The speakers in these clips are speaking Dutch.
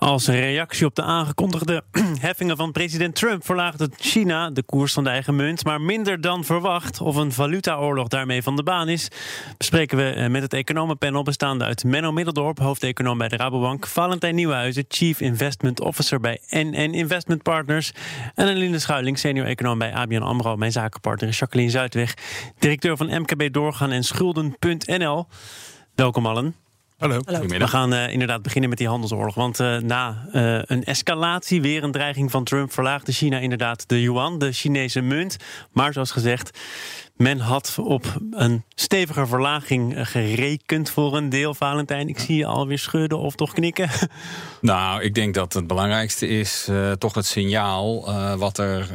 Als reactie op de aangekondigde heffingen van president Trump verlaagde China de koers van de eigen munt, maar minder dan verwacht. Of een valutaoorlog daarmee van de baan is, bespreken we eh, met het economenpanel bestaande uit Menno Middeldorp, hoofdeconoom bij de Rabobank, Valentijn Nieuwenhuizen, Chief Investment Officer bij NN Investment Partners en Aline Schuiling, senior econoom bij ABN AMRO. Mijn zakenpartner Jacqueline Zuidweg, directeur van MKB Doorgaan en Schulden.nl. Welkom allen. Hallo. We gaan uh, inderdaad beginnen met die handelsoorlog. Want uh, na uh, een escalatie, weer een dreiging van Trump, verlaagde China inderdaad de yuan, de Chinese munt. Maar zoals gezegd, men had op een stevige verlaging gerekend voor een deel, Valentijn. Ik zie je alweer schudden of toch knikken. Nou, ik denk dat het belangrijkste is uh, toch het signaal uh, wat er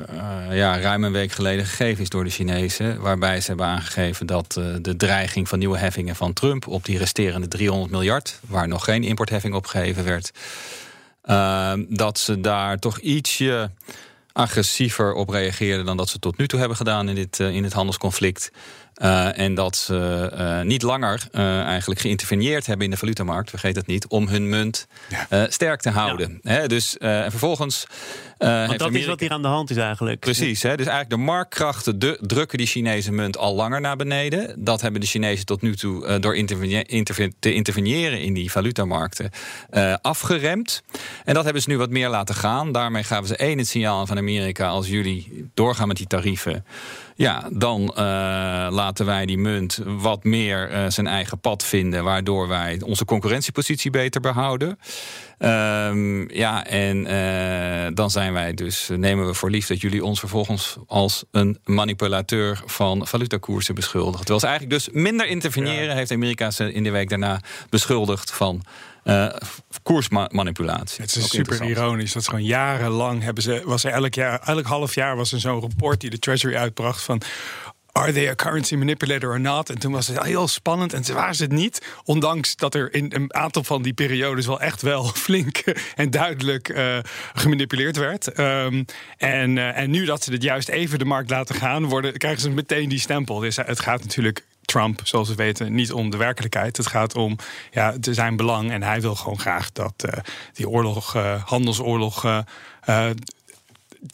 uh, ja, ruim een week geleden gegeven is door de Chinezen. Waarbij ze hebben aangegeven dat de dreiging van nieuwe heffingen van Trump op die resterende 300 miljard, waar nog geen importheffing op gegeven werd, dat ze daar toch ietsje agressiever op reageerden dan dat ze tot nu toe hebben gedaan in, dit, in het handelsconflict. Uh, en dat ze uh, niet langer uh, eigenlijk geïnterveneerd hebben in de valutamarkt, vergeet het niet, om hun munt ja. sterk te houden. Ja. He, dus en vervolgens. Want dat Amerika... is wat hier aan de hand is eigenlijk. Precies, he, dus eigenlijk de marktkrachten de, drukken die Chinese munt al langer naar beneden. Dat hebben de Chinezen tot nu toe door intervene interve te interveneren in die valutamarkten afgeremd. En dat hebben ze nu wat meer laten gaan. Daarmee gaven ze één het signaal van Amerika: als jullie doorgaan met die tarieven. Ja, dan uh, laten wij die munt wat meer uh, zijn eigen pad vinden, waardoor wij onze concurrentiepositie beter behouden. Um, ja, en uh, dan zijn wij dus, nemen we voor lief dat jullie ons vervolgens als een manipulateur van valutakoersen beschuldigen. Terwijl ze eigenlijk dus minder interveneren, ja. heeft Amerika ze in de week daarna beschuldigd van uh, koersmanipulatie. Het is super ironisch. Dat is gewoon jarenlang hebben ze, was er elk jaar, elk half jaar was er zo'n rapport die de Treasury uitbracht van are they a currency manipulator or not? En toen was het heel spannend en ze waren het niet. Ondanks dat er in een aantal van die periodes wel echt wel flink en duidelijk uh, gemanipuleerd werd. Um, en, uh, en nu dat ze het juist even de markt laten gaan, worden, krijgen ze meteen die stempel. Dus het gaat natuurlijk Trump, zoals we weten, niet om de werkelijkheid. Het gaat om ja, zijn belang. En hij wil gewoon graag dat die oorlog, handelsoorlog.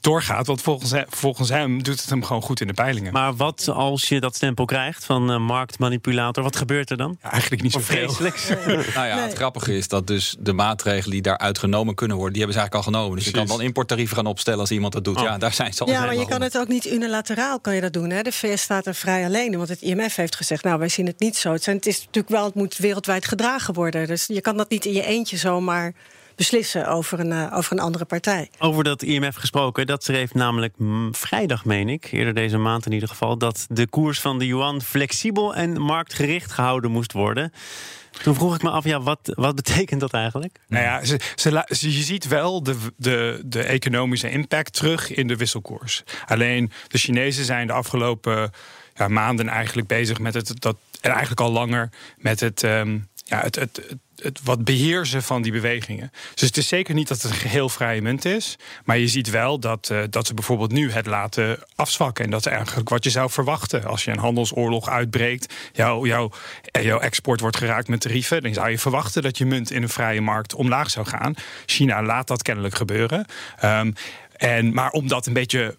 Doorgaat. Want volgens hem, volgens hem doet het hem gewoon goed in de peilingen. Maar wat als je dat stempel krijgt van uh, marktmanipulator? Wat gebeurt er dan? Ja, eigenlijk niet zo vreselijk. nou ja, nee. het grappige is dat dus de maatregelen die daaruit genomen kunnen worden, die hebben ze eigenlijk al genomen. Dus Precies. je kan dan importtarieven gaan opstellen als iemand dat doet. Oh. Ja, daar zijn ze al. Ja, maar je kan het ook niet unilateraal kan je dat doen. Hè? De VS staat er vrij alleen. Want het IMF heeft gezegd, nou wij zien het niet zo. Het, zijn, het is natuurlijk wel, het moet wereldwijd gedragen worden. Dus je kan dat niet in je eentje zomaar beslissen over een, uh, over een andere partij. Over dat IMF gesproken, dat schreef namelijk vrijdag, meen ik, eerder deze maand in ieder geval, dat de koers van de yuan flexibel en marktgericht gehouden moest worden. Toen vroeg ik me af, ja, wat, wat betekent dat eigenlijk? Nou ja, ze, ze, je ziet wel de, de, de economische impact terug in de wisselkoers. Alleen de Chinezen zijn de afgelopen ja, maanden eigenlijk bezig met het, dat, en eigenlijk al langer, met het, um, ja, het, het, het het wat beheersen van die bewegingen. Dus het is zeker niet dat het een geheel vrije munt is. Maar je ziet wel dat, uh, dat ze bijvoorbeeld nu het laten afzwakken. En dat is eigenlijk wat je zou verwachten. Als je een handelsoorlog uitbreekt, jouw jou, jouw export wordt geraakt met tarieven. Dan zou je verwachten dat je munt in een vrije markt omlaag zou gaan. China laat dat kennelijk gebeuren. Um, en, maar om dat een beetje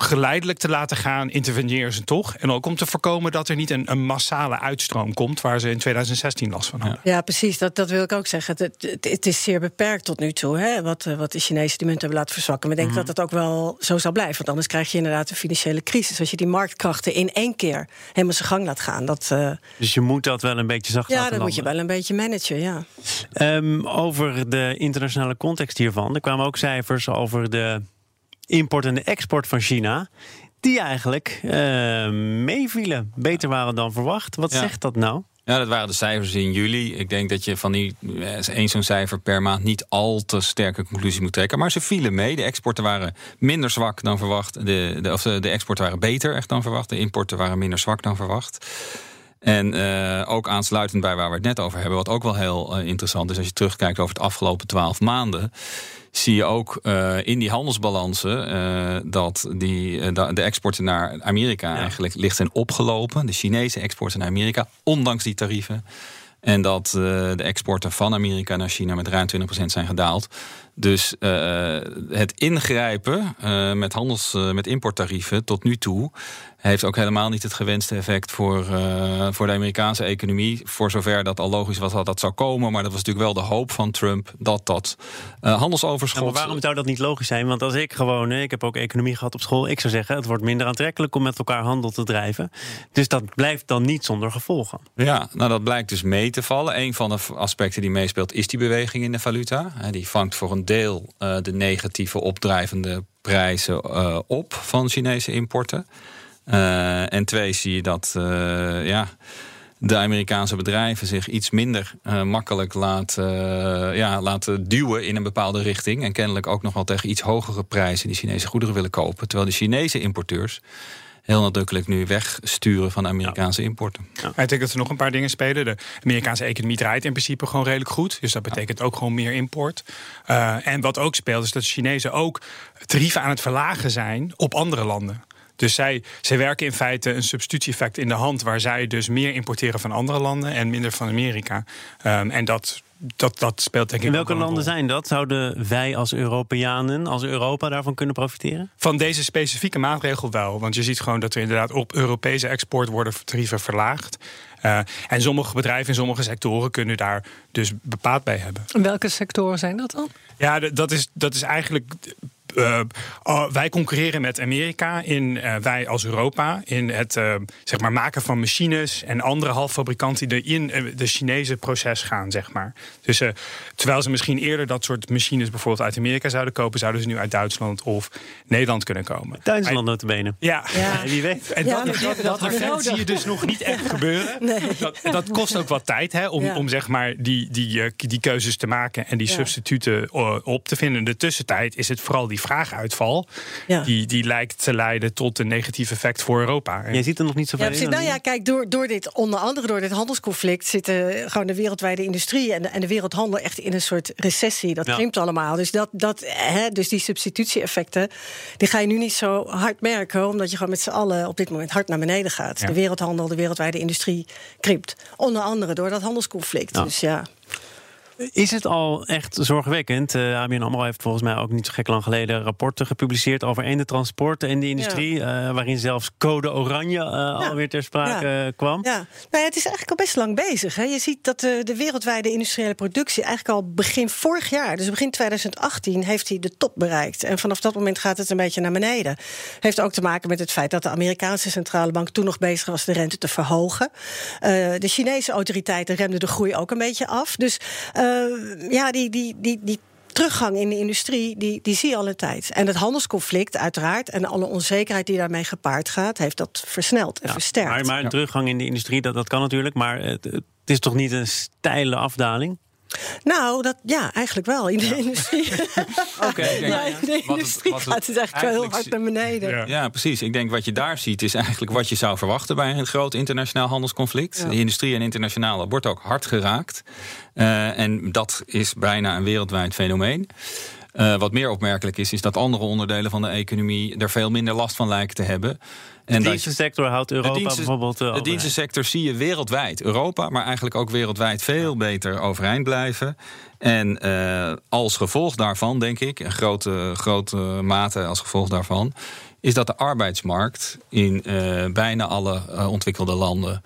geleidelijk te laten gaan, interveneren ze toch. En ook om te voorkomen dat er niet een, een massale uitstroom komt... waar ze in 2016 last van hadden. Ja, precies. Dat, dat wil ik ook zeggen. Het, het, het is zeer beperkt tot nu toe, hè, wat, wat de Chinese die munt hebben laten verzwakken. Maar ik denk mm -hmm. dat dat ook wel zo zal blijven. Want anders krijg je inderdaad een financiële crisis. Als je die marktkrachten in één keer helemaal zijn gang laat gaan. Dat, uh... Dus je moet dat wel een beetje zacht ja, laten Ja, dat moet je wel een beetje managen, ja. Um, over de internationale context hiervan. Er kwamen ook cijfers over de import en de export van China. Die eigenlijk uh, meevielen. Beter waren dan verwacht. Wat ja. zegt dat nou? Ja, dat waren de cijfers in juli. Ik denk dat je van die één zo'n cijfer per maand niet al te sterke conclusie moet trekken. Maar ze vielen mee. De exporten waren minder zwak dan verwacht. De, de, of de, de exporten waren beter echt dan verwacht. De importen waren minder zwak dan verwacht. En uh, ook aansluitend bij waar we het net over hebben, wat ook wel heel uh, interessant is als je terugkijkt over het afgelopen twaalf maanden zie je ook uh, in die handelsbalansen dat die, de exporten naar Amerika ja. eigenlijk licht zijn opgelopen. De Chinese exporten naar Amerika, ondanks die tarieven. En dat de exporten van Amerika naar China met ruim 20% zijn gedaald. Dus het ingrijpen met handels, met importtarieven tot nu toe heeft ook helemaal niet het gewenste effect voor, voor de Amerikaanse economie. Voor zover dat al logisch was dat dat zou komen. Maar dat was natuurlijk wel de hoop van Trump dat dat handelsoverschot. maar waarom zou dat niet logisch zijn? Want als ik gewoon, ik heb ook economie gehad op school. Ik zou zeggen, het wordt minder aantrekkelijk om met elkaar handel te drijven. Dus dat blijft dan niet zonder gevolgen. Ja, nou dat blijkt dus mee te vallen. Een van de aspecten die meespeelt is die beweging in de valuta. Die vangt voor een deel uh, de negatieve opdrijvende prijzen op van Chinese importen. Uh, en twee, zie je dat ja, de Amerikaanse bedrijven zich iets minder makkelijk laten, ja, laten duwen in een bepaalde richting. En kennelijk ook nog wel tegen iets hogere prijzen die Chinese goederen willen kopen. Terwijl de Chinese importeurs heel nadrukkelijk nu wegsturen van Amerikaanse importen. Ja. Ik denk dat er nog een paar dingen spelen. De Amerikaanse economie draait in principe gewoon redelijk goed. Dus dat betekent ook gewoon meer import. Uh, en wat ook speelt is dat de Chinezen ook tarieven aan het verlagen zijn op andere landen. Dus zij, zij werken in feite een substitutie-effect in de hand, waar zij dus meer importeren van andere landen en minder van Amerika. Um, en dat, dat, dat speelt denk ik. In welke landen zijn dat? Zouden wij als Europeanen, als Europa daarvan kunnen profiteren? Van deze specifieke maatregel wel. Want je ziet gewoon dat er inderdaad op Europese export worden tarieven verlaagd. Uh, en sommige bedrijven in sommige sectoren kunnen daar dus bepaald bij hebben. Welke sectoren zijn dat dan? Ja, dat is, dat is eigenlijk uh, uh, wij concurreren met Amerika, in, uh, wij als Europa, in het zeg maar maken van machines en andere halffabrikanten die in de Chinese proces gaan. Zeg maar. Dus terwijl ze misschien eerder dat soort machines bijvoorbeeld uit Amerika zouden kopen, zouden ze nu uit Duitsland of Nederland kunnen komen. Duitsland notabene. Ja. ja, wie weet. En ja, dat, dat, dat, dat zie je dus nog niet echt gebeuren. Nee. Dat, dat, kost ook wat tijd hè, om, ja. om zeg maar die, die, die keuzes te maken en die substituten op te vinden. In de tussentijd is het vooral die vraaguitval. Ja. Die, die lijkt te leiden tot een negatief effect voor Europa. Jij ziet er nog niet zoveel ja, precies, Nou ja, kijk, door, door dit, onder andere door dit handelsconflict... zitten gewoon de wereldwijde industrie en de, en de wereldhandel... echt in een soort recessie. Dat ja. krimpt allemaal. Dus, dat, dat, hè, dus die substitutie-effecten... die ga je nu niet zo hard merken... omdat je gewoon met z'n allen op dit moment hard naar beneden gaat. Ja. De wereldhandel, de wereldwijde industrie krimpt. Onder andere door dat handelsconflict. Dus ja... Is het al echt zorgwekkend? Uh, ABN AMRO heeft volgens mij ook niet zo gek lang geleden rapporten gepubliceerd over en de transporten en de industrie, ja. uh, waarin zelfs code oranje uh, ja. alweer ter sprake ja. kwam. Ja, nou ja, het is eigenlijk al best lang bezig. Hè. Je ziet dat de, de wereldwijde industriële productie eigenlijk al begin vorig jaar, dus begin 2018, heeft hij de top bereikt. En vanaf dat moment gaat het een beetje naar beneden. Heeft ook te maken met het feit dat de Amerikaanse centrale bank toen nog bezig was de rente te verhogen. de Chinese autoriteiten remden de groei ook een beetje af. Dus uh, ja, die, die, die, die teruggang in de industrie, die, die zie je al een tijd. En het handelsconflict, uiteraard, en alle onzekerheid die daarmee gepaard gaat, heeft dat versneld en ja, versterkt. Maar, maar een teruggang in de industrie, dat, dat kan natuurlijk, maar het, het is toch niet een steile afdaling? Nou, dat, ja, eigenlijk wel. In de ja. industrie. Oké. Okay, ja, in de industrie het, gaat het eigenlijk wel heel hard naar beneden. Ja. ja. precies. Ik denk wat je daar ziet is eigenlijk wat je zou verwachten bij een groot internationaal handelsconflict. De industrie en internationale wordt ook hard geraakt. Uh, en dat is bijna een wereldwijd fenomeen. Uh, wat meer opmerkelijk is, is dat andere onderdelen van de economie er veel minder last van lijken te hebben. En de dienstensector houdt Europa de diensten, bijvoorbeeld. Uh, de dienstensector zie je wereldwijd, Europa, maar eigenlijk ook wereldwijd veel beter overeind blijven. En uh, als gevolg daarvan, denk ik, in grote, grote mate als gevolg daarvan, is dat de arbeidsmarkt in uh, bijna alle ontwikkelde landen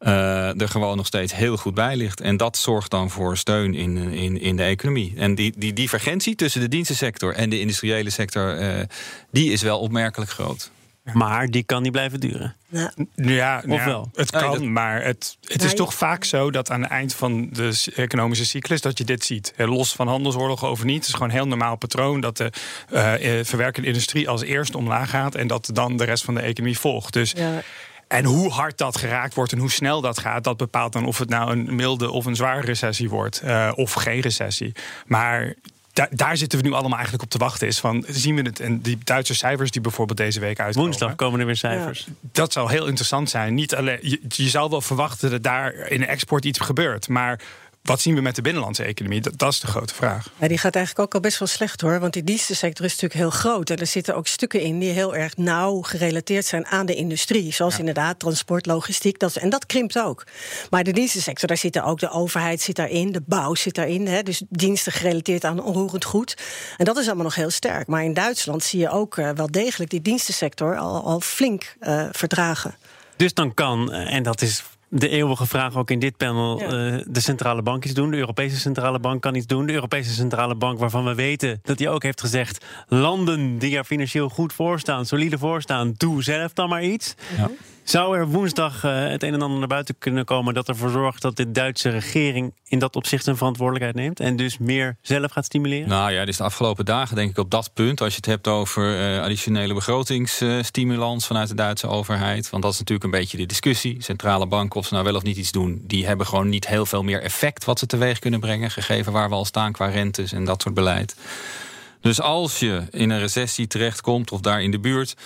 uh, er gewoon nog steeds heel goed bij ligt. En dat zorgt dan voor steun in, in, in de economie. En die, die divergentie tussen de dienstensector en de industriële sector, uh, die is wel opmerkelijk groot. Maar die kan niet blijven duren. Ja, ja, of wel? Het kan, nee, dat... maar het, het is toch vaak zo dat aan het eind van de economische cyclus dat je dit ziet. Los van handelsoorlogen over niet. Het is gewoon een heel normaal patroon dat de uh, verwerkende industrie als eerste omlaag gaat en dat dan de rest van de economie volgt. Dus. Ja. En hoe hard dat geraakt wordt en hoe snel dat gaat, dat bepaalt dan of het nou een milde of een zware recessie wordt. Uh, of geen recessie. Maar da- daar zitten we nu allemaal eigenlijk op te wachten. Is van, zien we het? En die Duitse cijfers die bijvoorbeeld deze week uitkomen. Woensdag komen er weer cijfers. Dat zou heel interessant zijn. Niet alleen, je, je zou wel verwachten dat daar in de export iets gebeurt. Maar wat zien we met de binnenlandse economie? Dat, dat is de grote vraag. Ja, die gaat eigenlijk ook al best wel slecht hoor. Want die dienstensector is natuurlijk heel groot. En er zitten ook stukken in die heel erg nauw gerelateerd zijn aan de industrie. Zoals inderdaad transport, logistiek. Dat, en dat krimpt ook. Maar de dienstensector, daar zit er ook de overheid zit daarin, de bouw zit daarin. Hè, dus diensten gerelateerd aan onroerend goed. En dat is allemaal nog heel sterk. Maar in Duitsland zie je ook uh, wel degelijk die dienstensector al, al flink uh, verdragen. Dus dan kan, en dat is de eeuwige vraag ook in dit panel. Ja. Uh, de centrale bank iets doen. De Europese centrale bank kan iets doen. De Europese centrale bank, waarvan we weten dat hij ook heeft gezegd: landen die er financieel goed voor staan, solide voor staan, doe zelf dan maar iets. Ja. Zou er woensdag uh, het een en ander naar buiten kunnen komen dat ervoor zorgt dat de Duitse regering in dat opzicht zijn verantwoordelijkheid neemt en dus meer zelf gaat stimuleren? Nou ja, dus de afgelopen dagen denk ik op dat punt, als je het hebt over uh, additionele begrotingsstimulans vanuit de Duitse overheid, want dat is natuurlijk een beetje de discussie. Centrale banken, of ze nou wel of niet iets doen, die hebben gewoon niet heel veel meer effect wat ze teweeg kunnen brengen, gegeven waar we al staan qua rentes en dat soort beleid. Dus als je in een recessie terechtkomt of daar in de buurt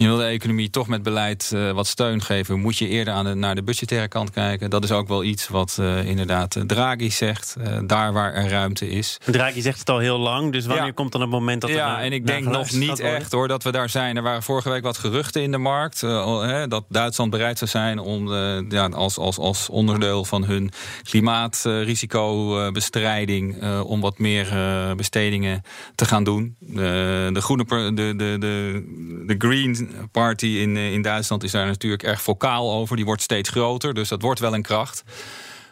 je wil de economie toch met beleid uh, wat steun geven, moet je eerder aan de, naar de budgettaire kant kijken. Dat is ook wel iets wat uh, inderdaad Draghi zegt, uh, daar waar er ruimte is. Draghi zegt het al heel lang, dus wanneer ja. komt dan het moment dat Ja, er en ik denk nog niet echt hoor dat we daar zijn. Er waren vorige week wat geruchten in de markt hè, dat Duitsland bereid zou zijn om ja, als, als, als onderdeel van hun klimaatrisicobestrijding om wat meer bestedingen te gaan doen. de groene, de, de, de, de green Party in, in Duitsland is daar natuurlijk erg vocaal over. Die wordt steeds groter, dus dat wordt wel een kracht.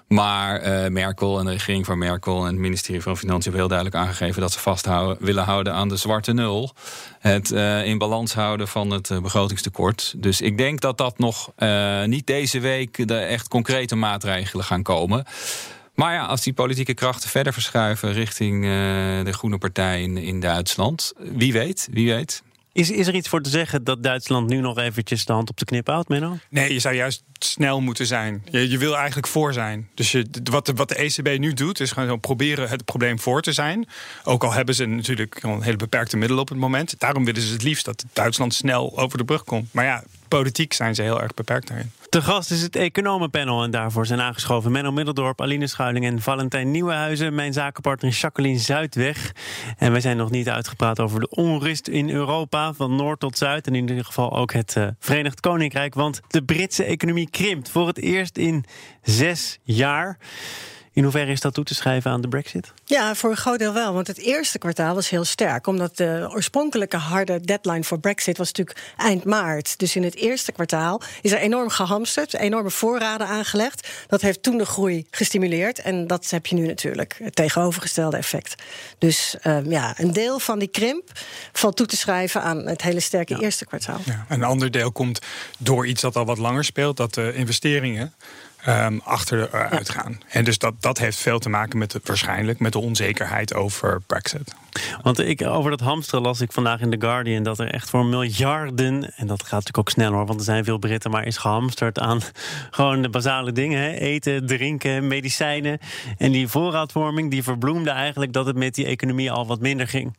Maar uh, Merkel en de regering van Merkel en het ministerie van Financiën hebben heel duidelijk aangegeven dat ze vast willen houden aan de zwarte nul. Het uh, in balans houden van het begrotingstekort. Dus ik denk dat dat nog niet deze week de echt concrete maatregelen gaan komen. Maar ja, als die politieke krachten verder verschuiven richting de Groene Partij in, in Duitsland, wie weet, wie weet. Is, is er iets voor te zeggen dat Duitsland nu nog eventjes de hand op de knip houdt, Menno? Nee, je zou juist snel moeten zijn. Je, je wil eigenlijk voor zijn. Dus wat, de, wat de ECB nu doet, is gewoon proberen het probleem voor te zijn. Ook al hebben ze natuurlijk een hele beperkte middelen op het moment. Daarom willen ze het liefst dat Duitsland snel over de brug komt. Maar ja, politiek zijn ze heel erg beperkt daarin. Te gast is het economenpanel en daarvoor zijn aangeschoven Menno Middeldorp, Aline Schuiling en Valentijn Nieuwenhuizen. Mijn zakenpartner Jacqueline Zuidweg. En wij zijn nog niet uitgepraat over de onrust in Europa, van noord tot zuid. En in ieder geval ook het uh, Verenigd Koninkrijk, want de Britse economie krimpt voor het eerst in zes jaar. In hoeverre is dat toe te schrijven aan de Brexit? Ja, voor een groot deel wel. Want het eerste kwartaal was heel sterk. Omdat de oorspronkelijke harde deadline voor Brexit was natuurlijk eind maart. Dus in het eerste kwartaal is er enorm gehamsterd, enorme voorraden aangelegd. Dat heeft toen de groei gestimuleerd. En dat heb je nu natuurlijk, het tegenovergestelde effect. Dus um, ja, een deel van die krimp valt toe te schrijven aan het hele sterke ja. eerste kwartaal. Ja, een ander deel komt door iets dat al wat langer speelt, dat de investeringen. Um, achteruit gaan. En dus dat, dat heeft veel te maken met de, waarschijnlijk met de onzekerheid over Brexit. Want ik, over dat hamsteren las ik vandaag in The Guardian dat er echt voor miljarden, en dat gaat natuurlijk ook snel hoor, want er zijn veel Britten, maar is gehamsterd aan gewoon de basale dingen: hè? eten, drinken, medicijnen. En die voorraadvorming die verbloemde eigenlijk dat het met die economie al wat minder ging.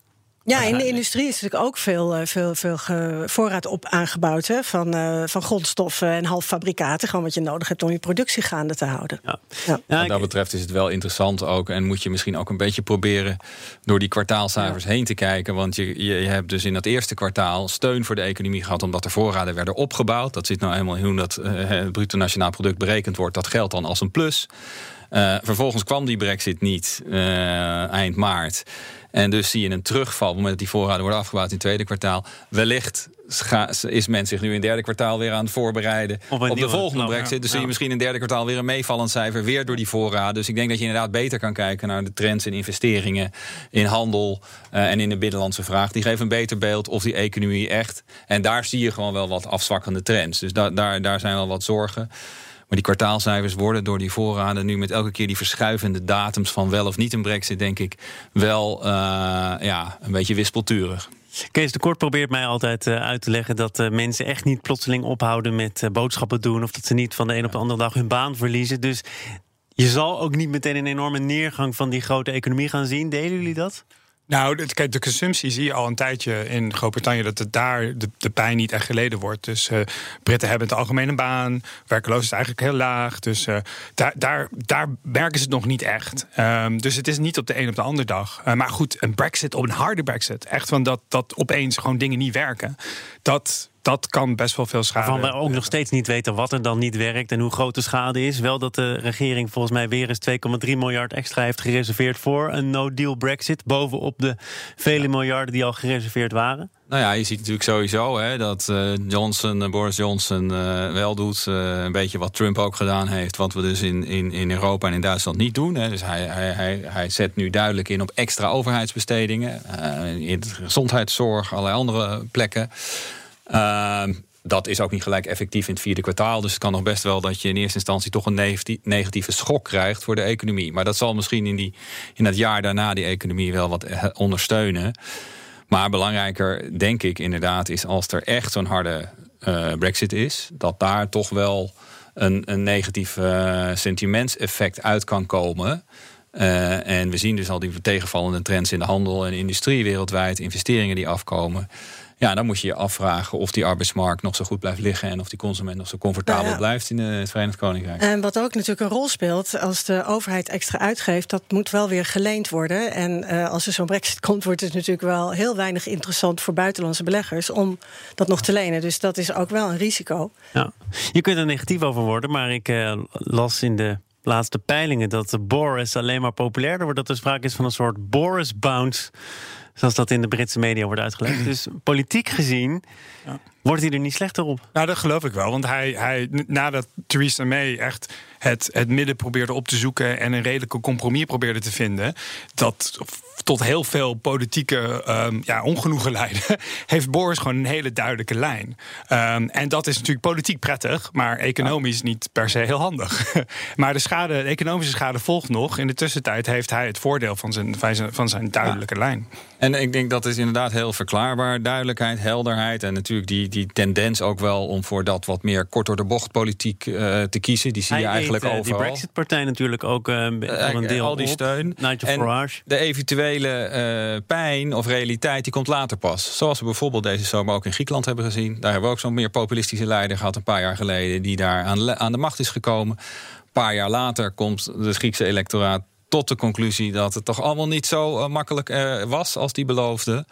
Ja, in de industrie is natuurlijk ook veel, veel, veel voorraad op aangebouwd hè, van, uh, van grondstoffen en halffabrikaten. Gewoon wat je nodig hebt om je productie gaande te houden. Ja. Ja. Ja, wat dat betreft is het wel interessant ook. En moet je misschien ook een beetje proberen door die kwartaalcijfers heen te kijken. Want je, je, je, hebt dus in dat eerste kwartaal steun voor de economie gehad. omdat er voorraden werden opgebouwd. Dat zit nou eenmaal in hoe dat uh, het bruto nationaal product berekend wordt. Dat geldt dan als een plus. Uh, vervolgens kwam die brexit niet eind maart. En dus zie je een terugval op het moment dat die voorraden worden afgebouwd in het tweede kwartaal. Wellicht is men zich nu in het derde kwartaal weer aan het voorbereiden op, de volgende brexit. Ja. Dus zie je misschien in het derde kwartaal weer een meevallend cijfer, weer door die voorraden. Dus ik denk dat je inderdaad beter kan kijken naar de trends in investeringen, in handel uh, en in de binnenlandse vraag. Die geven een beter beeld of die economie echt. En daar zie je gewoon wel wat afzwakkende trends. Dus da daar, daar zijn wel wat zorgen. Maar die kwartaalcijfers worden door die voorraden nu met elke keer die verschuivende datums van wel of niet een brexit, denk ik, wel uh, ja, een beetje wispelturig. Kees de Kort probeert mij altijd uh, uit te leggen dat uh, mensen echt niet plotseling ophouden met boodschappen doen. Of dat ze niet van de een op de andere dag hun baan verliezen. Dus je zal ook niet meteen een enorme neergang van die grote economie gaan zien. Delen jullie dat? Nou, kijk, de consumptie zie je al een tijdje in Groot-Brittannië dat het daar de, pijn niet echt geleden wordt. Dus uh, Britten hebben het algemeen een baan, werkloosheid is eigenlijk heel laag. Dus uh, daar, daar, daar merken ze het nog niet echt. Um, dus het is niet op de een op de andere dag. Uh, maar goed, een Brexit op een harde Brexit, echt van dat, dat opeens gewoon dingen niet werken. Dat, dat kan best wel veel schade. Waarvan we ook nog steeds niet weten wat er dan niet werkt en hoe groot de schade is. Wel dat de regering volgens mij weer eens 2,3 miljard extra heeft gereserveerd voor een no-deal Brexit. Bovenop de vele miljarden die al gereserveerd waren. Nou ja, je ziet natuurlijk sowieso hè, dat uh, Johnson, Boris Johnson uh, wel doet. Uh, een beetje wat Trump ook gedaan heeft. Wat we dus in, in, in Europa en in Duitsland niet doen. Hè. Dus hij, hij, hij, hij zet nu duidelijk in op extra overheidsbestedingen. in de gezondheidszorg, allerlei andere plekken. Uh, dat is ook niet gelijk effectief in het vierde kwartaal. Dus het kan nog best wel dat je in eerste instantie toch een negatieve schok krijgt voor de economie. Maar dat zal misschien in, die, in het jaar daarna die economie wel wat eh, ondersteunen. Maar belangrijker, denk ik inderdaad, is als er echt zo'n harde uh, brexit is, dat daar toch wel een, een negatief uh, sentimentseffect uit kan komen. En we zien dus al die tegenvallende trends in de handel en industrie wereldwijd, investeringen die afkomen. Ja, dan moet je je afvragen of die arbeidsmarkt nog zo goed blijft liggen en of die consument nog zo comfortabel nou ja. blijft in het Verenigd Koninkrijk. En wat ook natuurlijk een rol speelt, als de overheid extra uitgeeft, dat moet wel weer geleend worden. En uh, als er zo'n brexit komt, wordt het natuurlijk wel heel weinig interessant voor buitenlandse beleggers om dat nog te lenen. Dus dat is ook wel een risico. Ja. Je kunt er negatief over worden, maar ik uh, las in de laatste peilingen dat de Boris alleen maar populairder wordt. Dat er sprake is van een soort Boris bounce Zoals dat in de Britse media wordt uitgelegd. Dus politiek gezien ja. Wordt hij er niet slechter op. Nou, dat geloof ik wel. Want hij, hij, nadat Theresa May echt het, het midden probeerde op te zoeken en een redelijke compromis probeerde te vinden, dat tot heel veel politieke um, ja, ongenoegen leidde, heeft Boris gewoon een hele duidelijke lijn. Um, en dat is natuurlijk politiek prettig, maar economisch niet per se heel handig. maar de, schade, de economische schade volgt nog. In de tussentijd heeft hij het voordeel van zijn, van zijn duidelijke ja. lijn. En ik denk dat is inderdaad heel verklaarbaar. Duidelijkheid, helderheid en natuurlijk die, die tendens ook wel om voor dat wat meer kort door de bocht politiek uh, te kiezen. Die zie je eigenlijk eet, uh, overal. Die Brexit-partij natuurlijk ook uh, een deel Al die op. steun. Nigel en Farage. de eventuele pijn of realiteit die komt later pas. Zoals we bijvoorbeeld deze zomer ook in Griekenland hebben gezien. Daar hebben we ook zo'n meer populistische leider gehad een paar jaar geleden. Die daar aan, aan de macht is gekomen. Een paar jaar later komt het Griekse electoraat tot de conclusie dat het toch allemaal niet zo uh, makkelijk uh, was als die beloofde.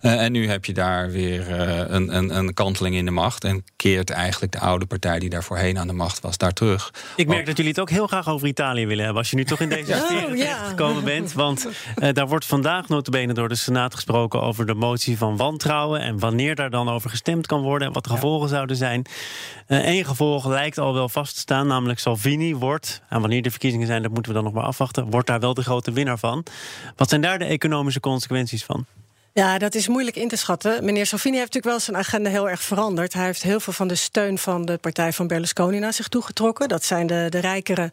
Uh, en nu heb je daar weer een, een, een, kanteling in de macht. En keert eigenlijk de oude partij die daar voorheen aan de macht was, daar terug. Ik merk dat jullie het ook heel graag over Italië willen hebben. Als je nu toch in deze sfeer oh, ja. gekomen bent. Want daar wordt vandaag notabene door de Senaat gesproken over de motie van wantrouwen. En wanneer daar dan over gestemd kan worden. En wat de gevolgen ja. zouden zijn. Eén gevolg lijkt al wel vast te staan. Namelijk Salvini wordt, en wanneer de verkiezingen zijn, dat moeten we dan nog maar afwachten wordt daar wel de grote winnaar van. Wat zijn daar de economische consequenties van? Ja, dat is moeilijk in te schatten. Meneer Salvini heeft natuurlijk wel zijn agenda heel erg veranderd. Hij heeft heel veel van de steun van de partij van Berlusconi naar zich toegetrokken. Dat zijn de, de rijkere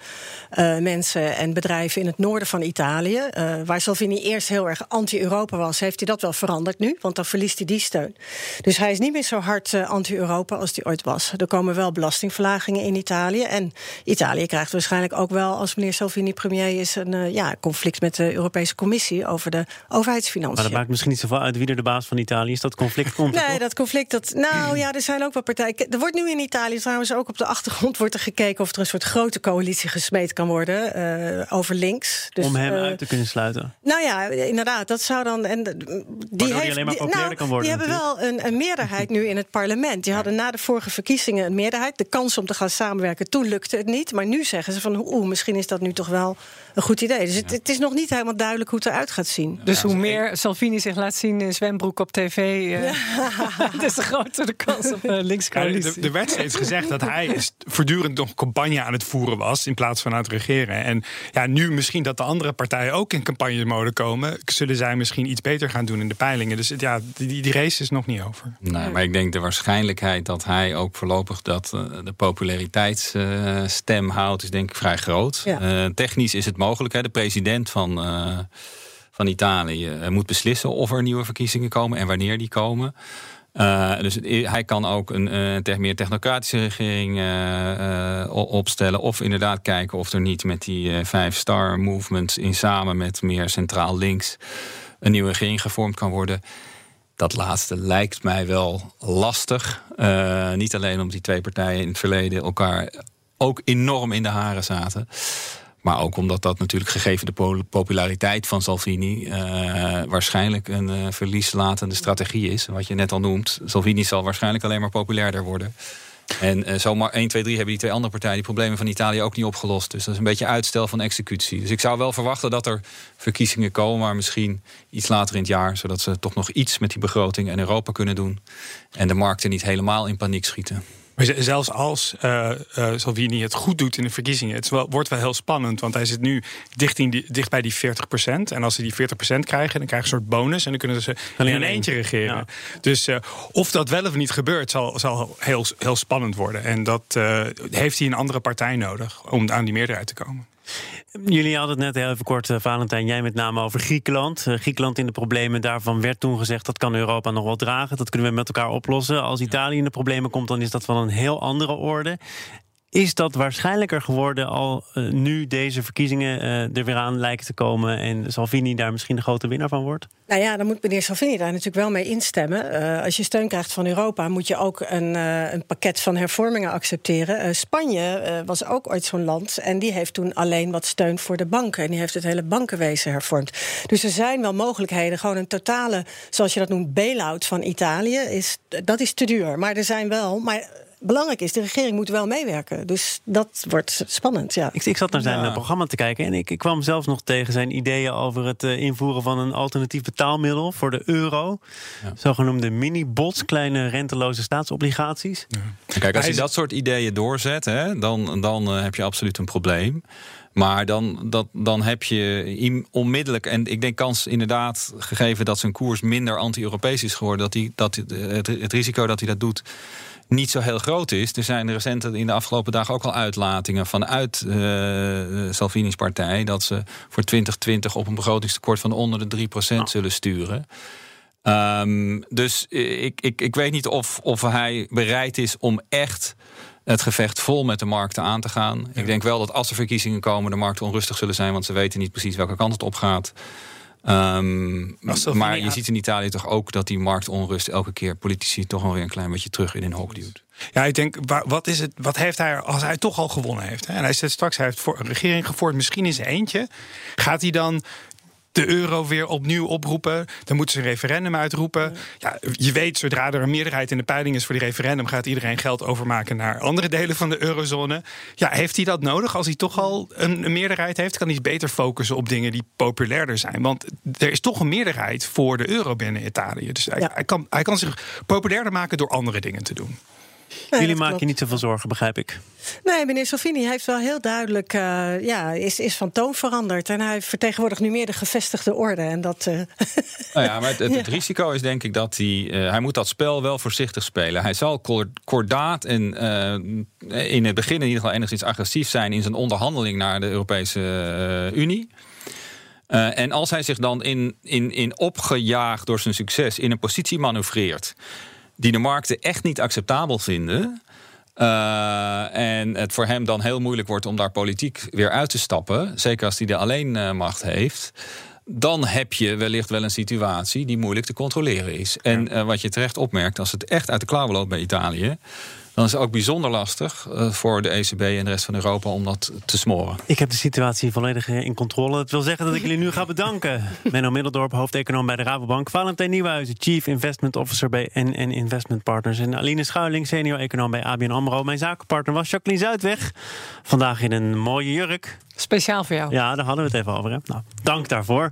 uh, mensen en bedrijven in het noorden van Italië. Uh, waar Salvini eerst heel erg anti-Europa was, heeft hij dat wel veranderd nu. Want dan verliest hij die steun. Dus hij is niet meer zo hard uh, anti-Europa als hij ooit was. Er komen wel belastingverlagingen in Italië. En Italië krijgt waarschijnlijk ook wel, als meneer Salvini premier is, een ja, conflict met de Europese Commissie over de overheidsfinanciën. Maar dat maakt misschien niet zoveel uit wie er de baas van Italië is. Dat conflict komt Nee, dat conflict, dat, nou ja, er zijn ook wel partijen. Er wordt nu in Italië trouwens ook op de achtergrond wordt er gekeken of er een soort grote coalitie gesmeed kan worden uh, over links. Dus, Om hem uh, uit te kunnen sluiten. Nou ja, inderdaad, dat zou dan. En die, heeft, alleen maar populairder die, kan worden. Die hebben wel een, een, meerderheid nu in het parlement. Die hadden na de vorige verkiezingen een meerderheid. De kans om te gaan samenwerken. Toen lukte het niet. Maar nu zeggen ze van oeh, misschien is dat nu toch wel een goed idee. Dus ja. het, het, is nog niet helemaal duidelijk hoe het eruit gaat zien. Dus hoe meer Salvini zich laat zien in zwembroek op tv, uh, ja. des te groter de kans op uh, linkscoalitie. Ja, er werd steeds gezegd dat hij voortdurend nog campagne aan het voeren was in plaats van aan het regeren. En ja, nu misschien dat de andere partijen ook in campagnemode komen, zullen zij misschien iets beter gaan doen in de peilingen. Dus ja, die, die race is nog niet over. Nee, maar ik denk de waarschijnlijkheid dat hij ook voorlopig dat uh, de populariteitsstem houdt, is denk ik vrij groot. Ja. technisch is het mogelijk. Hè? De president van van Italië uh, moet beslissen of er nieuwe verkiezingen komen en wanneer die komen. Uh, dus hij kan ook een meer technocratische regering opstellen. Of inderdaad kijken of er niet met die vijf star movement in samen met meer centraal links een nieuwe regering gevormd kan worden. Dat laatste lijkt mij wel lastig. Niet alleen omdat die twee partijen in het verleden elkaar ook enorm in de haren zaten. Maar ook omdat dat natuurlijk gegeven de populariteit van Salvini uh, waarschijnlijk een uh, verlieslatende strategie is. Wat je net al noemt. Salvini zal waarschijnlijk alleen maar populairder worden. En uh, zomaar 1, 2, 3 hebben die twee andere partijen die problemen van Italië ook niet opgelost. Dus dat is een beetje uitstel van executie. Dus ik zou wel verwachten dat er verkiezingen komen, maar misschien iets later in het jaar, zodat ze toch nog iets met die begroting en Europa kunnen doen. En de markten niet helemaal in paniek schieten. Maar zelfs als uh, uh, Salvini het goed doet in de verkiezingen, het wel, wordt wel heel spannend. Want hij zit nu dicht, in die, dicht bij die 40%. En als ze die 40% krijgen, dan krijgen ze een soort bonus. En dan kunnen ze in een eentje regeren. Ja. Dus uh, of dat wel of niet gebeurt, zal, zal heel, heel spannend worden. En dat heeft hij een andere partij nodig om aan die meerderheid te komen. Jullie hadden het net heel even kort, uh, Valentijn, jij met name over Griekenland. Uh, Griekenland in de problemen, daarvan werd toen gezegd... dat kan Europa nog wel dragen, dat kunnen we met elkaar oplossen. Als Italië in de problemen komt, dan is dat van een heel andere orde. Is dat waarschijnlijker geworden al uh, nu deze verkiezingen uh, er weer aan lijken te komen en Salvini daar misschien de grote winnaar van wordt? Nou ja, dan moet meneer Salvini daar natuurlijk wel mee instemmen. Uh, als je steun krijgt van Europa, moet je ook een, een pakket van hervormingen accepteren. Spanje was ook ooit zo'n land en die heeft toen alleen wat steun voor de banken. En die heeft het hele bankenwezen hervormd. Dus er zijn wel mogelijkheden. Gewoon een totale, zoals je dat noemt, bail-out van Italië, is, dat is te duur. Maar er zijn wel. Maar belangrijk is, de regering moet wel meewerken. Dus dat wordt spannend, ja. Ik, ik zat naar zijn ja. programma te kijken en ik, ik, kwam zelfs nog tegen zijn ideeën over het uh, invoeren van een alternatief betaalmiddel voor de euro. Ja. Zogenoemde mini-bots, kleine renteloze staatsobligaties. Ja. Kijk, als je dat soort ideeën doorzet, hè, dan, dan uh, heb je absoluut een probleem. Maar dan, dat, dan heb je onmiddellijk, en ik denk kans inderdaad, gegeven dat zijn koers minder anti-Europees is geworden, dat, die, dat het, het risico dat hij dat doet niet zo heel groot is. Er zijn recent in de afgelopen dagen ook al uitlatingen vanuit uh, Salvini's partij dat ze voor 2020 op een begrotingstekort van onder de 3% oh. zullen sturen. Um, dus ik, ik, ik weet niet of, of hij bereid is om echt het gevecht vol met de markten aan te gaan. Ja. Ik denk wel dat als er verkiezingen komen, de markten onrustig zullen zijn, want ze weten niet precies welke kant het op gaat. Um, maar je ziet in Italië toch ook dat die marktonrust elke keer politici toch wel weer een klein beetje terug in hun hok duwt. Ja, ik denk, wat, is het, wat heeft hij als hij toch al gewonnen heeft? Hè? En hij zegt straks, hij heeft voor een regering gevoerd, misschien in zijn eentje. Gaat hij dan de euro weer opnieuw oproepen. Dan moeten ze een referendum uitroepen. Ja, je weet, zodra er een meerderheid in de peiling is voor die referendum, gaat iedereen geld overmaken naar andere delen van de eurozone. Ja, heeft hij dat nodig? Als hij toch al een, een meerderheid heeft, kan hij beter focussen op dingen die populairder zijn. Want er is toch een meerderheid voor de euro binnen Italië. Dus hij, ja. hij, kan, hij kan zich populairder maken door andere dingen te doen. Nee, Jullie maken je niet zoveel zorgen, begrijp ik. Nee, meneer Salvini heeft wel heel duidelijk, uh, ja, is, is van toon veranderd. En hij vertegenwoordigt nu meer de gevestigde orde. En dat, uh... nou ja, maar het, het, het, risico is denk ik dat hij, uh, hij moet dat spel wel voorzichtig spelen. Hij zal kordaat en in het begin in ieder geval enigszins agressief zijn in zijn onderhandeling naar de Europese Unie. Uh, en als hij zich dan in, in, in opgejaagd door zijn succes in een positie manoeuvreert die de markten echt niet acceptabel vinden. Uh, en het voor hem dan heel moeilijk wordt om daar politiek weer uit te stappen. Zeker als hij de alleen uh, macht heeft. Dan heb je wellicht wel een situatie die moeilijk te controleren is. En uh, wat je terecht opmerkt, als het echt uit de klauwen loopt bij Italië dan is het ook bijzonder lastig uh, voor de ECB en de rest van Europa om dat te smoren. Ik heb de situatie volledig in controle. Dat wil zeggen dat ik jullie nu ga bedanken. Menno Middeldorp, hoofdeconoom bij de Rabobank. Valentijn Nieuwhuizen, Chief Investment Officer bij NN Investment Partners. En Aline Schuiling, senior econoom bij ABN AMRO. Mijn zakenpartner was Jacqueline Zuidweg. Vandaag in een mooie jurk. Speciaal voor jou. Ja, daar hadden we het even over. Hè? Nou, dank daarvoor.